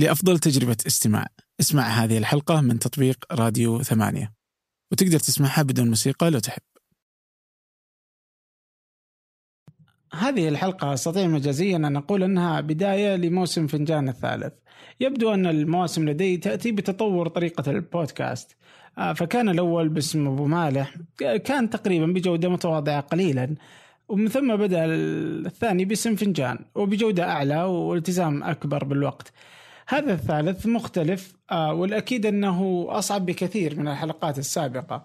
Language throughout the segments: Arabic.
لأفضل تجربة استماع. اسمع هذه الحلقة من تطبيق راديو ثمانية. وتقدر تسمعها بدون موسيقى لو تحب. هذه الحلقة أستطيع مجازيا أن أقول أنها بداية لموسم فنجان الثالث. يبدو أن المواسم لدي تأتي بتطور طريقة البودكاست. آه، فكان الأول باسم أبو مالح. كان تقريبا بجودة متواضعة قليلا. ومن ثم بدأ الثاني باسم فنجان. وبجودة أعلى والتزام أكبر بالوقت. هذا الثالث مختلف آه، والأكيد أنه أصعب بكثير من الحلقات السابقة.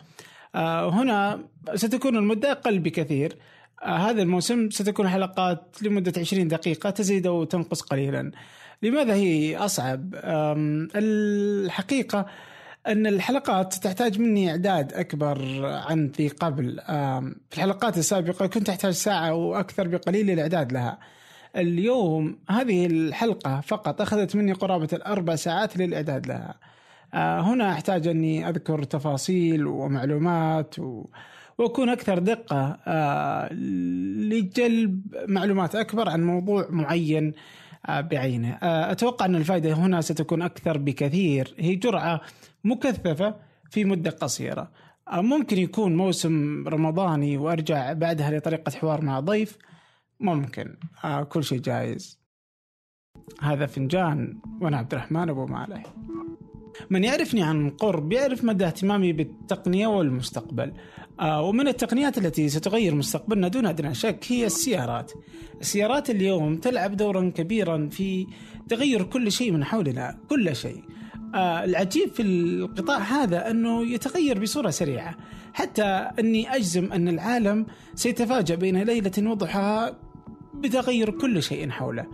آه، هنا ستكون المدة أقل بكثير. آه، هذا الموسم ستكون حلقات لمدة 20 دقيقة تزيد أو تنقص قليلا. لماذا هي أصعب؟ الحقيقة أن الحلقات تحتاج مني إعداد أكبر عن ذي قبل. في الحلقات السابقة كنت أحتاج ساعة وأكثر بقليل الإعداد لها. اليوم هذه الحلقة فقط أخذت مني قرابة الأربع ساعات للإعداد لها آه، هنا أحتاج أني أذكر تفاصيل ومعلومات و... وأكون أكثر دقة آه، لجلب معلومات أكبر عن موضوع معين آه، بعينه. أتوقع أن الفائدة هنا ستكون أكثر بكثير، هي جرعة مكثفة في مدة قصيرة. ممكن يكون موسم رمضاني وأرجع بعدها لطريقة حوار مع ضيف ممكن. آه كل شيء جايز. هذا فنجان وأنا عبد الرحمن أبو مالح من يعرفني عن قرب يعرف مدى اهتمامي بالتقنية والمستقبل. آه ومن التقنيات التي ستغير مستقبلنا دون أدنى شك هي السيارات. السيارات اليوم تلعب دورا كبيرا في تغير كل شيء من حولنا كل شيء. العجيب في القطاع هذا أنه يتغير بصورة سريعة حتى أني أجزم أن العالم سيتفاجأ بين ليلة وضحاها بتغير كل شيء حوله.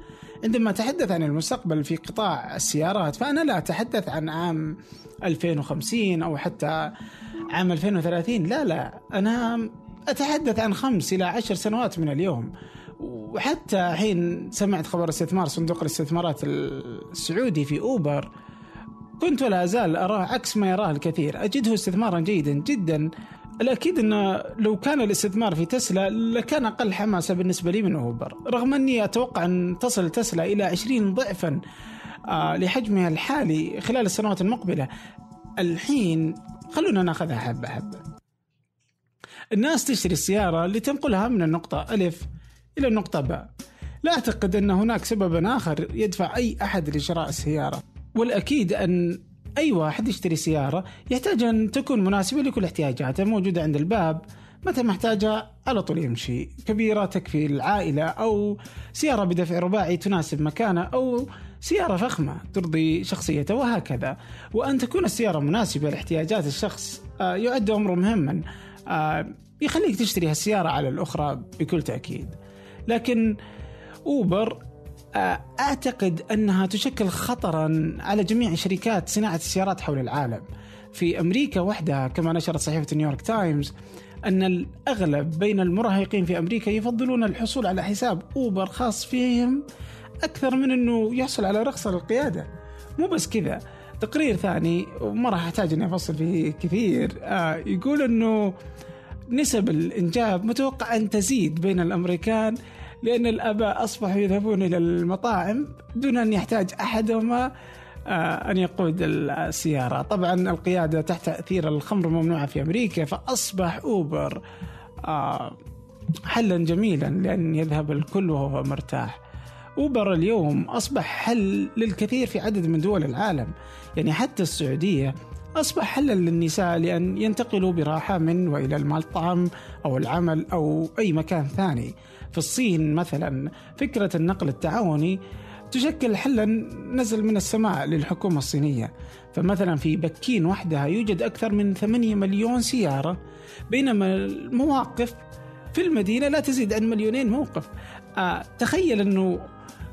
عندما أتحدث عن المستقبل في قطاع السيارات فأنا لا أتحدث عن عام 2050 أو حتى عام 2030 لا لا أنا أتحدث عن خمس إلى عشر سنوات من اليوم. وحتى حين سمعت خبر استثمار صندوق الاستثمارات السعودي في أوبر كنت ولا أزال أراه عكس ما يراه الكثير. أجده استثمارا جيدا جدا. الأكيد أنه لو كان الاستثمار في تسلا لكان أقل حماسة بالنسبة لي من أوبر. رغم أني أتوقع أن تصل تسلا إلى 20 ضعفا آه، لحجمها الحالي خلال السنوات المقبلة. الحين خلونا ناخذها حبة حبة. الناس تشتري السيارة لتنقلها من النقطة ألف إلى النقطة باء. لا أعتقد أن هناك سبب آخر يدفع أي أحد لشراء السيارة. والأكيد أن أي واحد يشتري سيارة يحتاج أن تكون مناسبة لكل احتياجاته موجودة عند الباب متى محتاجها على طول يمشي. كبيرة تكفي العائلة أو سيارة بدفع رباعي تناسب مكانه أو سيارة فخمة ترضي شخصيته وهكذا. وأن تكون السيارة مناسبة لاحتياجات الشخص آه، يعد أمره مهما آه، يخليك تشتري السيارة على الأخرى بكل تأكيد. لكن أوبر أعتقد أنها تشكل خطرا على جميع شركات صناعة السيارات حول العالم. في أمريكا وحدها كما نشرت صحيفة نيويورك تايمز أن الأغلب بين المراهقين في أمريكا يفضلون الحصول على حساب أوبر خاص فيهم أكثر من إنه يحصل على رخصه للقياده. مو بس كذا تقرير ثاني وما راح أحتاج إني أفصل فيه كثير آه يقول إنه نسب الإنجاب متوقع أن تزيد بين الأمريكان لأن الآباء أصبحوا يذهبون إلى المطاعم دون أن يحتاج أحدهما آه، أن يقود السيارة. طبعا القيادة تحت تأثير الخمر ممنوعة في أمريكا فأصبح أوبر آه، حلا جميلا لأن يذهب الكل وهو مرتاح. أوبر اليوم أصبح حل للكثير في عدد من دول العالم. يعني حتى السعودية أصبح حلا للنساء لأن ينتقلوا براحة من وإلى المطعم أو العمل أو أي مكان ثاني. في الصين مثلا. فكرة النقل التعاوني تشكل حلا نزل من السماء للحكومة الصينية. فمثلا في بكين وحدها يوجد أكثر من 8 مليون سيارة بينما المواقف في المدينة لا تزيد عن مليونين موقف. آه تخيل أنه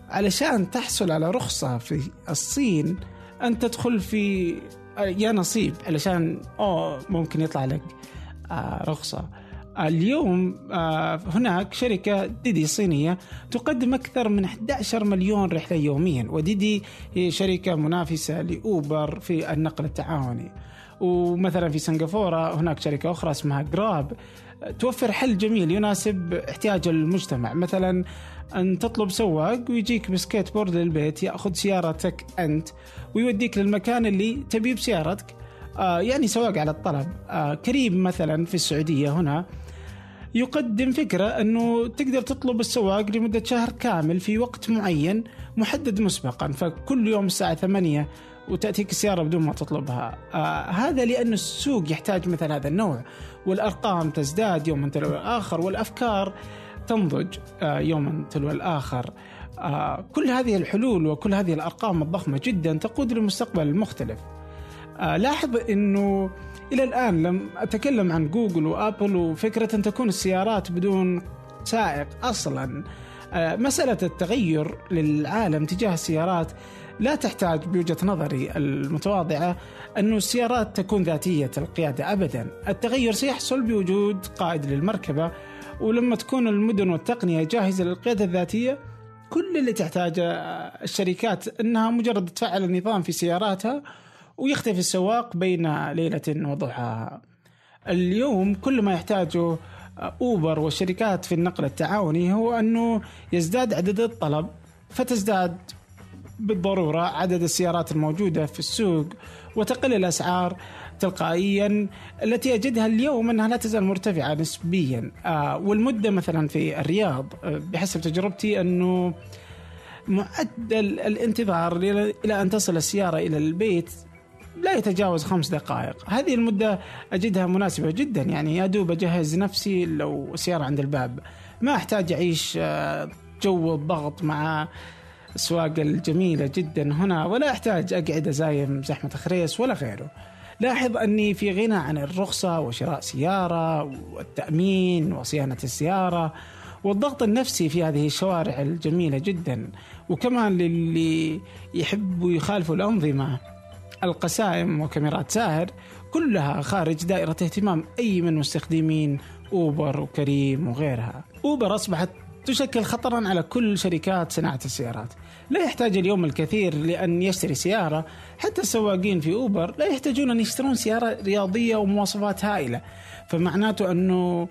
علشان تحصل على رخصة في الصين أن تدخل في آه، يا نصيب علشان أوه ممكن يطلع لك آه رخصة. اليوم آه، هناك شركة DiDi صينية تقدم أكثر من 11 مليون رحلة يوميا و DiDi هي شركة منافسة ل Uber في النقل التعاوني. ومثلا في سنغافورة هناك شركة أخرى اسمها Grab توفر حل جميل يناسب احتياج المجتمع. مثلا أن تطلب سواق ويجيك بسكيت بورد للبيت يأخذ سيارتك أنت ويوديك للمكان اللي تبيه بسيارتك آه يعني سواق على الطلب. آه كريم مثلا في السعودية هنا يقدم فكرة أنه تقدر تطلب السواق لمدة شهر كامل في وقت معين محدد مسبقا. فكل يوم الساعة ثمانية وتأتيك السيارة بدون ما تطلبها. آه هذا لأن السوق يحتاج مثل هذا النوع. والأرقام تزداد يوما تلو الآخر والأفكار تنضج آه يوما تلو الآخر. آه كل هذه الحلول وكل هذه الأرقام الضخمة جدا تقود للمستقبل المختلف آه لاحظ أنه إلى الآن لم أتكلم عن جوجل وأبل وفكرة أن تكون السيارات بدون سائق أصلا. آه مسألة التغير للعالم تجاه السيارات لا تحتاج بوجهة نظري المتواضعة أن السيارات تكون ذاتية القيادة أبدا. التغير سيحصل بوجود قائد للمركبة ولما تكون المدن والتقنية جاهزة للقيادة الذاتية كل اللي تحتاجه الشركات أنها مجرد تفعل النظام في سياراتها ويختفي السواق بين ليلة وضحاها. اليوم كل ما يحتاجه أوبر والشركات في النقل التعاوني هو أنه يزداد عدد الطلب فتزداد بالضرورة عدد السيارات الموجودة في السوق وتقل الأسعار تلقائيا التي أجدها اليوم أنها لا تزال مرتفعة نسبيا. آه والمدة مثلا في الرياض آه بحسب تجربتي أنه معدل الانتظار إلى أن تصل السيارة إلى البيت لا يتجاوز خمس دقائق. هذه المدة أجدها مناسبة جدا. يعني يا دوب أجهز نفسي لو سيارة عند الباب. ما أحتاج أعيش جو الضغط مع الأسواق الجميلة جدا هنا ولا أحتاج أقعد أزايم زحمة خريس ولا غيره. لاحظ أني في غنى عن الرخصة وشراء سيارة والتأمين وصيانة السيارة والضغط النفسي في هذه الشوارع الجميلة جدا. وكمان للي يحبوا يخالفوا الأنظمة. القسائم وكاميرات ساهر كلها خارج دائرة اهتمام أي من مستخدمين أوبر وكريم وغيرها. أوبر أصبحت تشكل خطرا على كل شركات صناعة السيارات. لا يحتاج اليوم الكثير لأن يشتري سيارة حتى السواقين في أوبر لا يحتاجون أن يشترون سيارة رياضية ومواصفات هائلة. فمعناته أنه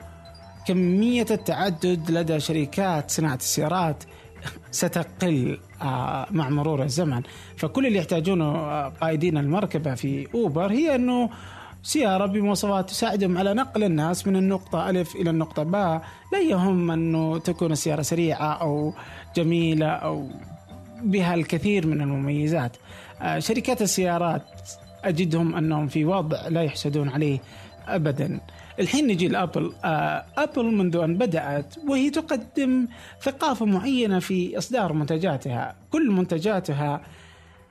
كمية التعدد لدى شركات صناعة السيارات ستقل مع مرور الزمن. فكل اللي يحتاجونه قائدين المركبة في أوبر هي أنه سيارة بمواصفات تساعدهم على نقل الناس من النقطة ألف إلى النقطة باء لا يهم أنه تكون السيارة سريعة أو جميلة أو بها الكثير من المميزات. شركات السيارات أجدهم أنهم في وضع لا يحسدون عليه أبدا. الحين نجي لأبل. آه أبل منذ أن بدأت وهي تقدم ثقافة معينة في إصدار منتجاتها. كل منتجاتها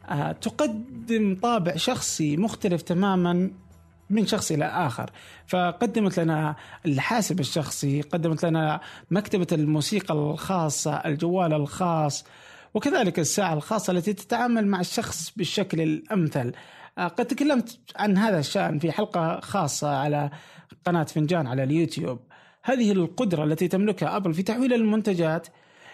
آه تقدم طابع شخصي مختلف تماما من شخص إلى آخر. فقدمت لنا الحاسب الشخصي قدمت لنا مكتبة الموسيقى الخاصة الجوال الخاص وكذلك الساعة الخاصة التي تتعامل مع الشخص بالشكل الأمثل. قد تكلمت عن هذا الشأن في حلقة خاصة على قناة فنجان على اليوتيوب هذه القدرة التي تملكها أبل في تحويل المنتجات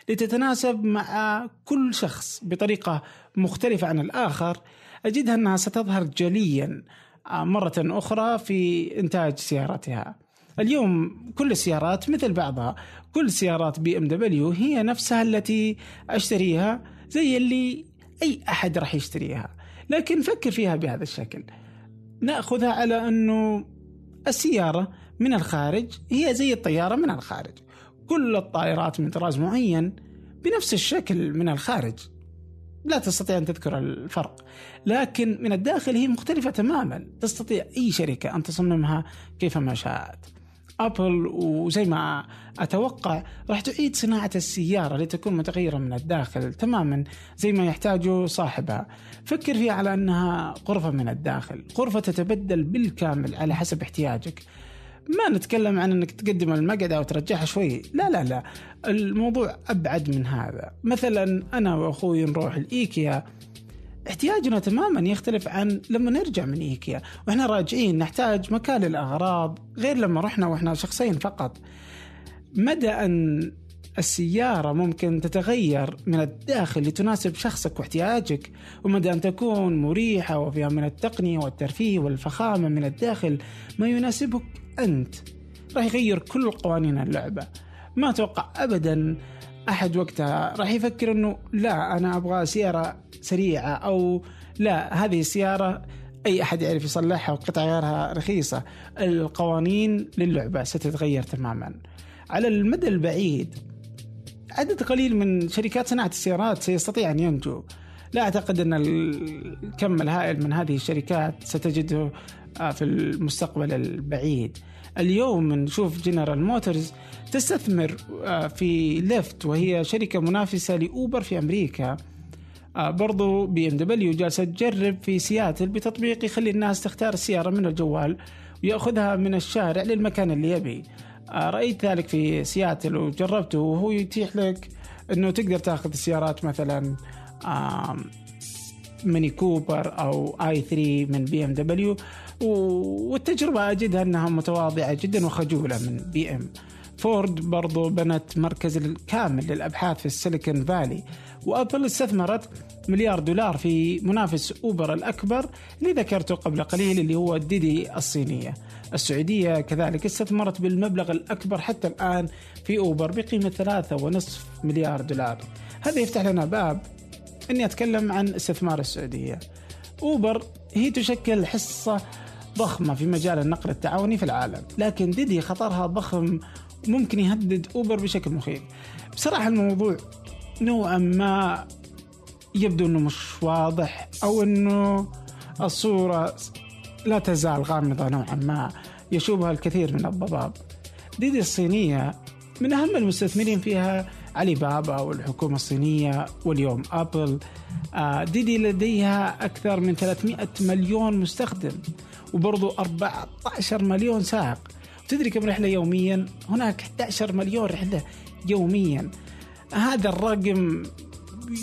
لتتناسب مع كل شخص بطريقة مختلفة عن الآخر أجدها أنها ستظهر جليا مرة أخرى في إنتاج سيارتها. اليوم كل السيارات مثل بعضها، كل سيارات بي إم دبليو هي نفسها التي أشتريها زي اللي أي أحد راح يشتريها. لكن فكر فيها بهذا الشكل نأخذها على أنه السيارة من الخارج هي زي الطيارة من الخارج. كل الطائرات من طراز معين بنفس الشكل من الخارج. لا تستطيع أن تذكر الفرق لكن من الداخل هي مختلفة تماما. تستطيع أي شركة أن تصممها كيفما شاءت. أبل وزي ما أتوقع راح تعيد صناعة السيارة لتكون متغيرة من الداخل تماما زي ما يحتاجه صاحبها. فكر فيها على أنها غرفة من الداخل. غرفة تتبدل بالكامل على حسب احتياجك. ما نتكلم عن إنك تقدم المقعد أو ترجعها شوي. لا لا لا. الموضوع أبعد من هذا. مثلا أنا وأخوي نروح الإيكيا. احتياجنا تماما يختلف عن لما نرجع من إيكيا. وإحنا راجعين نحتاج مكان للأغراض غير لما رحنا وإحنا شخصين فقط. مدى أن السيارة ممكن تتغير من الداخل لتناسب شخصك واحتياجك ومدى أن تكون مريحة وفيها من التقنية والترفيه والفخامة من الداخل ما يناسبك أنت. راح يغير كل قوانين اللعبة. ما أتوقع أبدا أحد وقتها راح يفكر أنه لا أنا أبغى سيارة سريعة أو لا هذه السيارة أي أحد يعرف يصلحها وقطع غيرها رخيصة. القوانين للعبة ستتغير تماما. على المدى البعيد عدد قليل من شركات صناعة السيارات سيستطيع أن ينجو. لا أعتقد أن الكم الهائل من هذه الشركات ستجده في المستقبل البعيد. اليوم نشوف General Motors تستثمر آه، في Lyft وهي شركة منافسة ل Uber في أمريكا. آه، برضو BMW جالسة تجرب في سياتل بتطبيق يخلي الناس تختار السيارة من الجوال ويأخذها من الشارع للمكان اللي يبي. آه، رأيت ذلك في سياتل وجربته وهو يتيح لك إنه تقدر تأخذ السيارات مثلا Mini Cooper أو i3 من BMW والتجربة أجدها أنها متواضعة جدا وخجولة من BM Ford برضو بنت مركز كامل للأبحاث في ال Silicon Valley و Apple استثمرت مليار دولار في منافس Uber الأكبر اللي ذكرته قبل قليل اللي هو DiDi الصينية. السعودية كذلك استثمرت بالمبلغ الأكبر حتى الآن في Uber بقيمة ثلاثة ونصف مليار دولار. هذا يفتح لنا باب إني أتكلم عن استثمار السعودية. أوبر هي تشكل حصة ضخمة في مجال النقل التعاوني في العالم. لكن ديدي خطرها ضخم ممكن يهدد أوبر بشكل مخيف. بصراحة الموضوع نوعا ما يبدو أنه مش واضح أو أنه الصورة لا تزال غامضة نوعا ما يشوبها الكثير من الضباب. ديدي الصينية من أهم المستثمرين فيها علي بابا والحكومة الصينية واليوم أبل. آه، ديدي لديها أكثر من 300 مليون مستخدم. وبرضو 14 مليون سائق تدري كم رحلة يوميا؟ هناك 11 مليون رحلة يوميا. هذا الرقم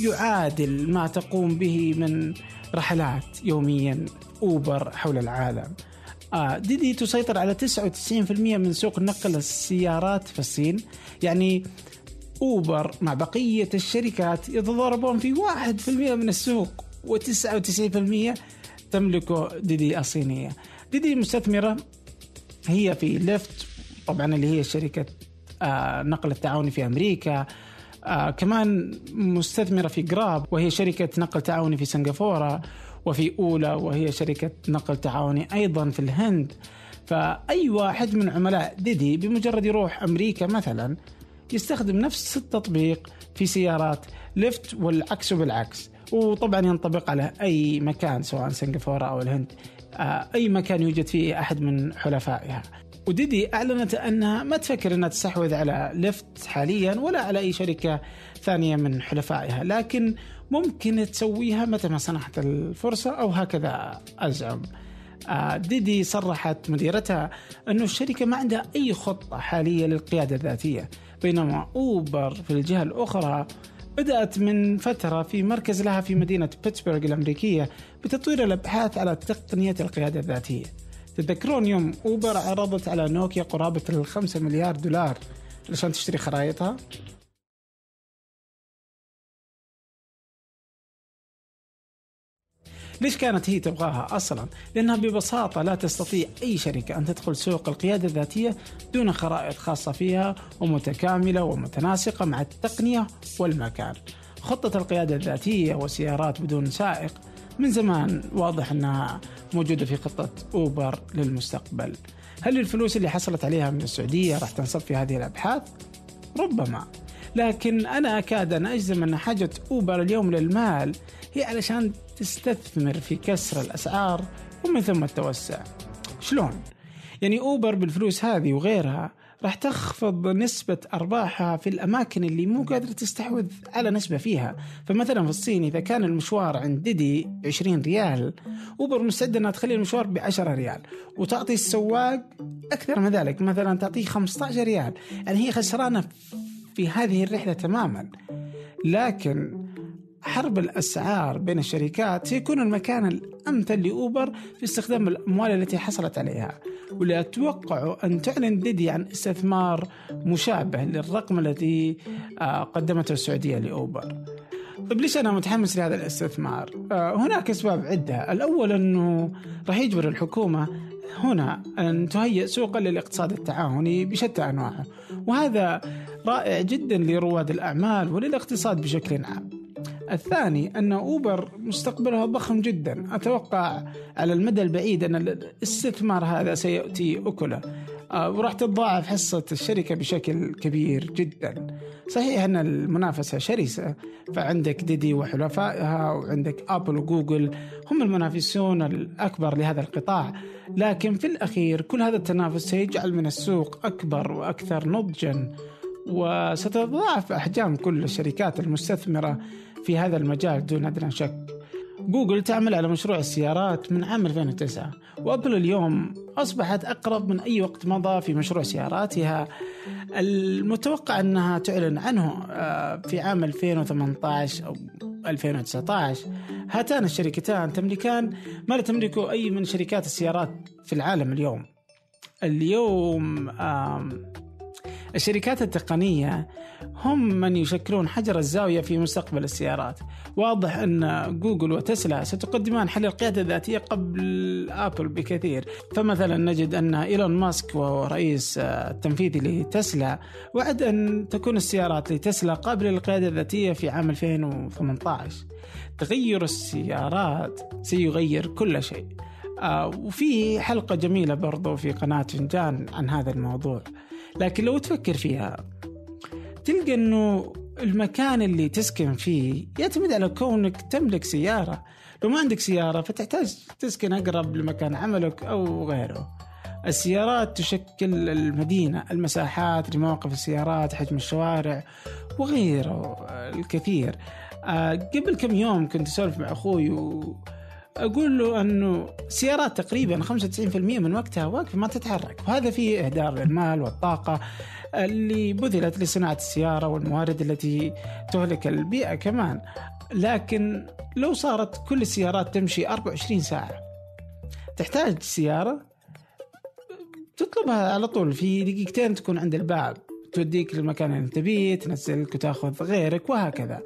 يعادل ما تقوم به من رحلات يوميا أوبر حول العالم. آه DiDi تسيطر على 99% من سوق نقل السيارات في الصين. يعني Uber مع بقية الشركات يتضاربون في 1% من السوق و99% تملكه DiDi الصينيه DiDi مستثمرة هي في Lyft طبعا اللي هي شركة آه نقل التعاوني في أمريكا. آه كمان مستثمرة في Grab وهي شركة نقل تعاوني في سنغافورة. وفي Ola وهي شركة نقل تعاوني أيضا في الهند. فأي واحد من عملاء DiDi بمجرد يروح أمريكا مثلا يستخدم نفس التطبيق في سيارات Lyft والعكس بالعكس وطبعا ينطبق على أي مكان سواء سنغافورة أو الهند آه، أي مكان يوجد فيه أحد من حلفائها. و DiDi أعلنت أنها ما تفكر أنها تستحوذ على Lyft حاليا ولا على أي شركة ثانية من حلفائها لكن ممكن تسويها متى ما سنحت الفرصة أو هكذا. أزعم آه، ديدي صرحت مديرتها أن الشركة ما عندها أي خطة حالية للقيادة الذاتية بينما أوبر في الجهة الأخرى بدأت من فترة في مركز لها في مدينة بيتسبرغ الأمريكية بتطوير الأبحاث على تقنية القيادة الذاتية. تتذكرون يوم أوبر عرضت على نوكيا قرابة الخمسة مليار دولار علشان تشتري خرائطها؟ ليش كانت هي تبغاها أصلا؟ لأنها ببساطة لا تستطيع أي شركة أن تدخل سوق القيادة الذاتية دون خرائط خاصة فيها ومتكاملة ومتناسقة مع التقنية والمكان. خطة القيادة الذاتية وسيارات بدون سائق من زمان واضح أنها موجودة في خطة أوبر للمستقبل. هل الفلوس اللي حصلت عليها من السعودية راح تنصب في هذه الأبحاث؟ ربما. لكن أنا أكاد أن أجزم أن حاجة أوبر اليوم للمال هي علشان تستثمر في كسر الأسعار ومن ثم التوسع. شلون؟ يعني أوبر بالفلوس هذه وغيرها راح تخفض نسبة أرباحها في الأماكن اللي مو قادرة تستحوذ على نسبة فيها فمثلا في الصين إذا كان المشوار عند ديدي 20 ريال أوبر مستعدة أنها تخلي المشوار ب 10 ريال وتعطي السواق أكثر من ذلك مثلا تعطيه 15 ريال يعني هي خسرانة في هذه الرحلة تماما. لكن حرب الأسعار بين الشركات سيكون المكان الأمثل لأوبر في استخدام الأموال التي حصلت عليها. واللي أتوقع أن تعلن ديدي عن استثمار مشابه للرقم الذي آه، قدمته السعودية لأوبر. طيب ليش أنا متحمس لهذا الاستثمار؟ آه، هناك أسباب عدة. الأول أنه راح يجبر الحكومة هنا أن تهيئ سوقا للاقتصاد التعاوني بشتى أنواعه. وهذا رائع جدا لرواد الأعمال وللاقتصاد بشكل عام. الثاني أن أوبر مستقبلها ضخم جدا. أتوقع على المدى البعيد أن الاستثمار هذا سيأتي أكلة. آه، وراح تتضاعف حصة الشركة بشكل كبير جدا. صحيح أن المنافسة شرسة فعندك ديدي وحلفائها وعندك أبل وجوجل هم المنافسون الأكبر لهذا القطاع. لكن في الأخير كل هذا التنافس سيجعل من السوق أكبر وأكثر نضجا. وستتضاعف أحجام كل الشركات المستثمرة في هذا المجال دون أدنى شك. جوجل تعمل على مشروع السيارات من عام 2009 وأبل اليوم أصبحت أقرب من أي وقت مضى في مشروع سياراتها. المتوقع أنها تعلن عنه آه، في عام 2018 أو 2019 هاتان الشركتان تملكان ما لا تملكه أي من شركات السيارات في العالم اليوم. اليوم الشركات التقنية هم من يشكلون حجر الزاوية في مستقبل السيارات. واضح أن جوجل وتسلا ستقدمان حل القيادة الذاتية قبل أبل بكثير. فمثلا نجد أن إيلون ماسك وهو رئيس التنفيذي لتسلا وعد أن تكون السيارات لتسلا قابلة للقيادة الذاتية في عام 2018 تغير السيارات سيغير كل شيء. آه، وفي حلقة جميلة برضو في قناة فنجان عن هذا الموضوع. لكن لو تفكر فيها تلقى إنه المكان اللي تسكن فيه يعتمد على كونك تملك سيارة. لو ما عندك سيارة فتحتاج تسكن أقرب لمكان عملك أو غيره. السيارات تشكل المدينة المساحات لمواقف السيارات حجم الشوارع وغيره الكثير. آه، قبل كم يوم كنت أسولف مع أخوي و... أقول له أنه سيارات تقريبا 95% من وقتها واقفة ما تتحرك. وهذا فيه إهدار للمال والطاقة اللي بذلت لصناعة السيارة والموارد التي تهلك البيئة كمان. لكن لو صارت كل السيارات تمشي 24 ساعة تحتاج سيارة تطلبها على طول. في دقيقتين تكون عند الباب توديك للمكان اللي تبيه تنزلك وتاخذ غيرك وهكذا.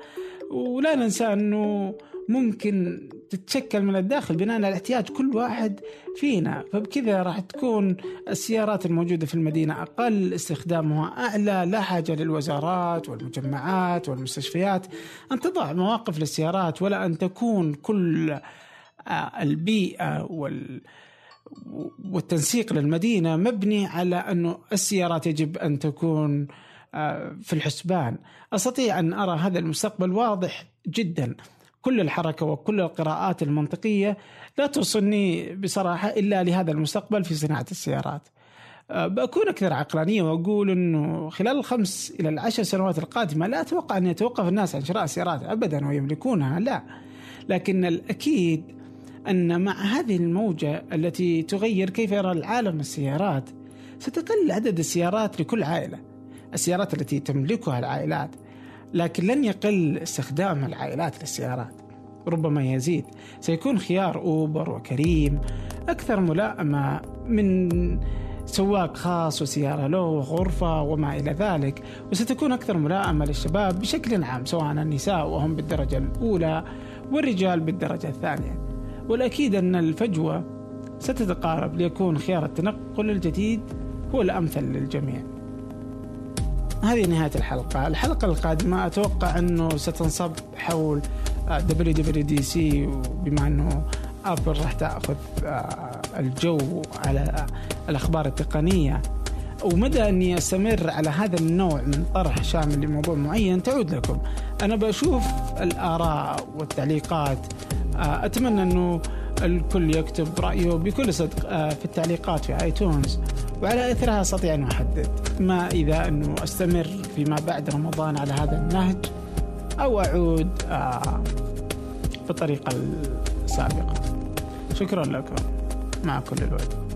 ولا ننسى أنه ممكن تتشكل من الداخل بناء على احتياج كل واحد فينا. فبكذا راح تكون السيارات الموجودة في المدينة أقل استخدامها أعلى لا حاجة للوزارات والمجمعات والمستشفيات. أن تضع مواقف للسيارات ولا أن تكون كل آه، البيئة وال والتنسيق للمدينة مبني على أنه السيارات يجب أن تكون آه، في الحسبان. أستطيع أن أرى هذا المستقبل واضح جدا. كل الحركة وكل القراءات المنطقية لا توصلني بصراحة إلا لهذا المستقبل في صناعة السيارات. أه، بكون أكثر عقلانية وأقول أنه خلال الخمس إلى العشر سنوات القادمة لا أتوقع أن يتوقف الناس عن شراء سيارات أبدا ويملكونها لا. لكن الأكيد أن مع هذه الموجة التي تغير كيف يرى العالم السيارات ستقل عدد السيارات لكل عائلة. السيارات التي تملكها العائلات لكن لن يقل استخدام العائلات للسيارات. ربما يزيد. سيكون خيار أوبر وكريم أكثر ملائمة من سواق خاص وسيارة له وغرفة وما إلى ذلك. وستكون أكثر ملائمة للشباب بشكل عام سواء النساء وهم بالدرجة الأولى والرجال بالدرجة الثانية. والأكيد أن الفجوة ستتقارب. ليكون خيار التنقل الجديد هو الأمثل للجميع. هذه نهاية الحلقة الحلقة القادمة أتوقع أنه ستنصب حول دي سي بما أنه أبل راح تأخذ آه، الجو على الأخبار التقنية ومدى أني أستمر على هذا النوع من طرح شامل لموضوع معين تعود لكم. أنا بشوف الآراء والتعليقات آه، أتمنى أنه الكل يكتب رأيه بكل صدق آه، في التعليقات في آيتونز. وعلى إثرها أستطيع أن أحدد ما إذا انه أستمر فيما بعد رمضان على هذا النهج أو أعود آه، بالطريقة السابقة. شكرا لكم مع كل الود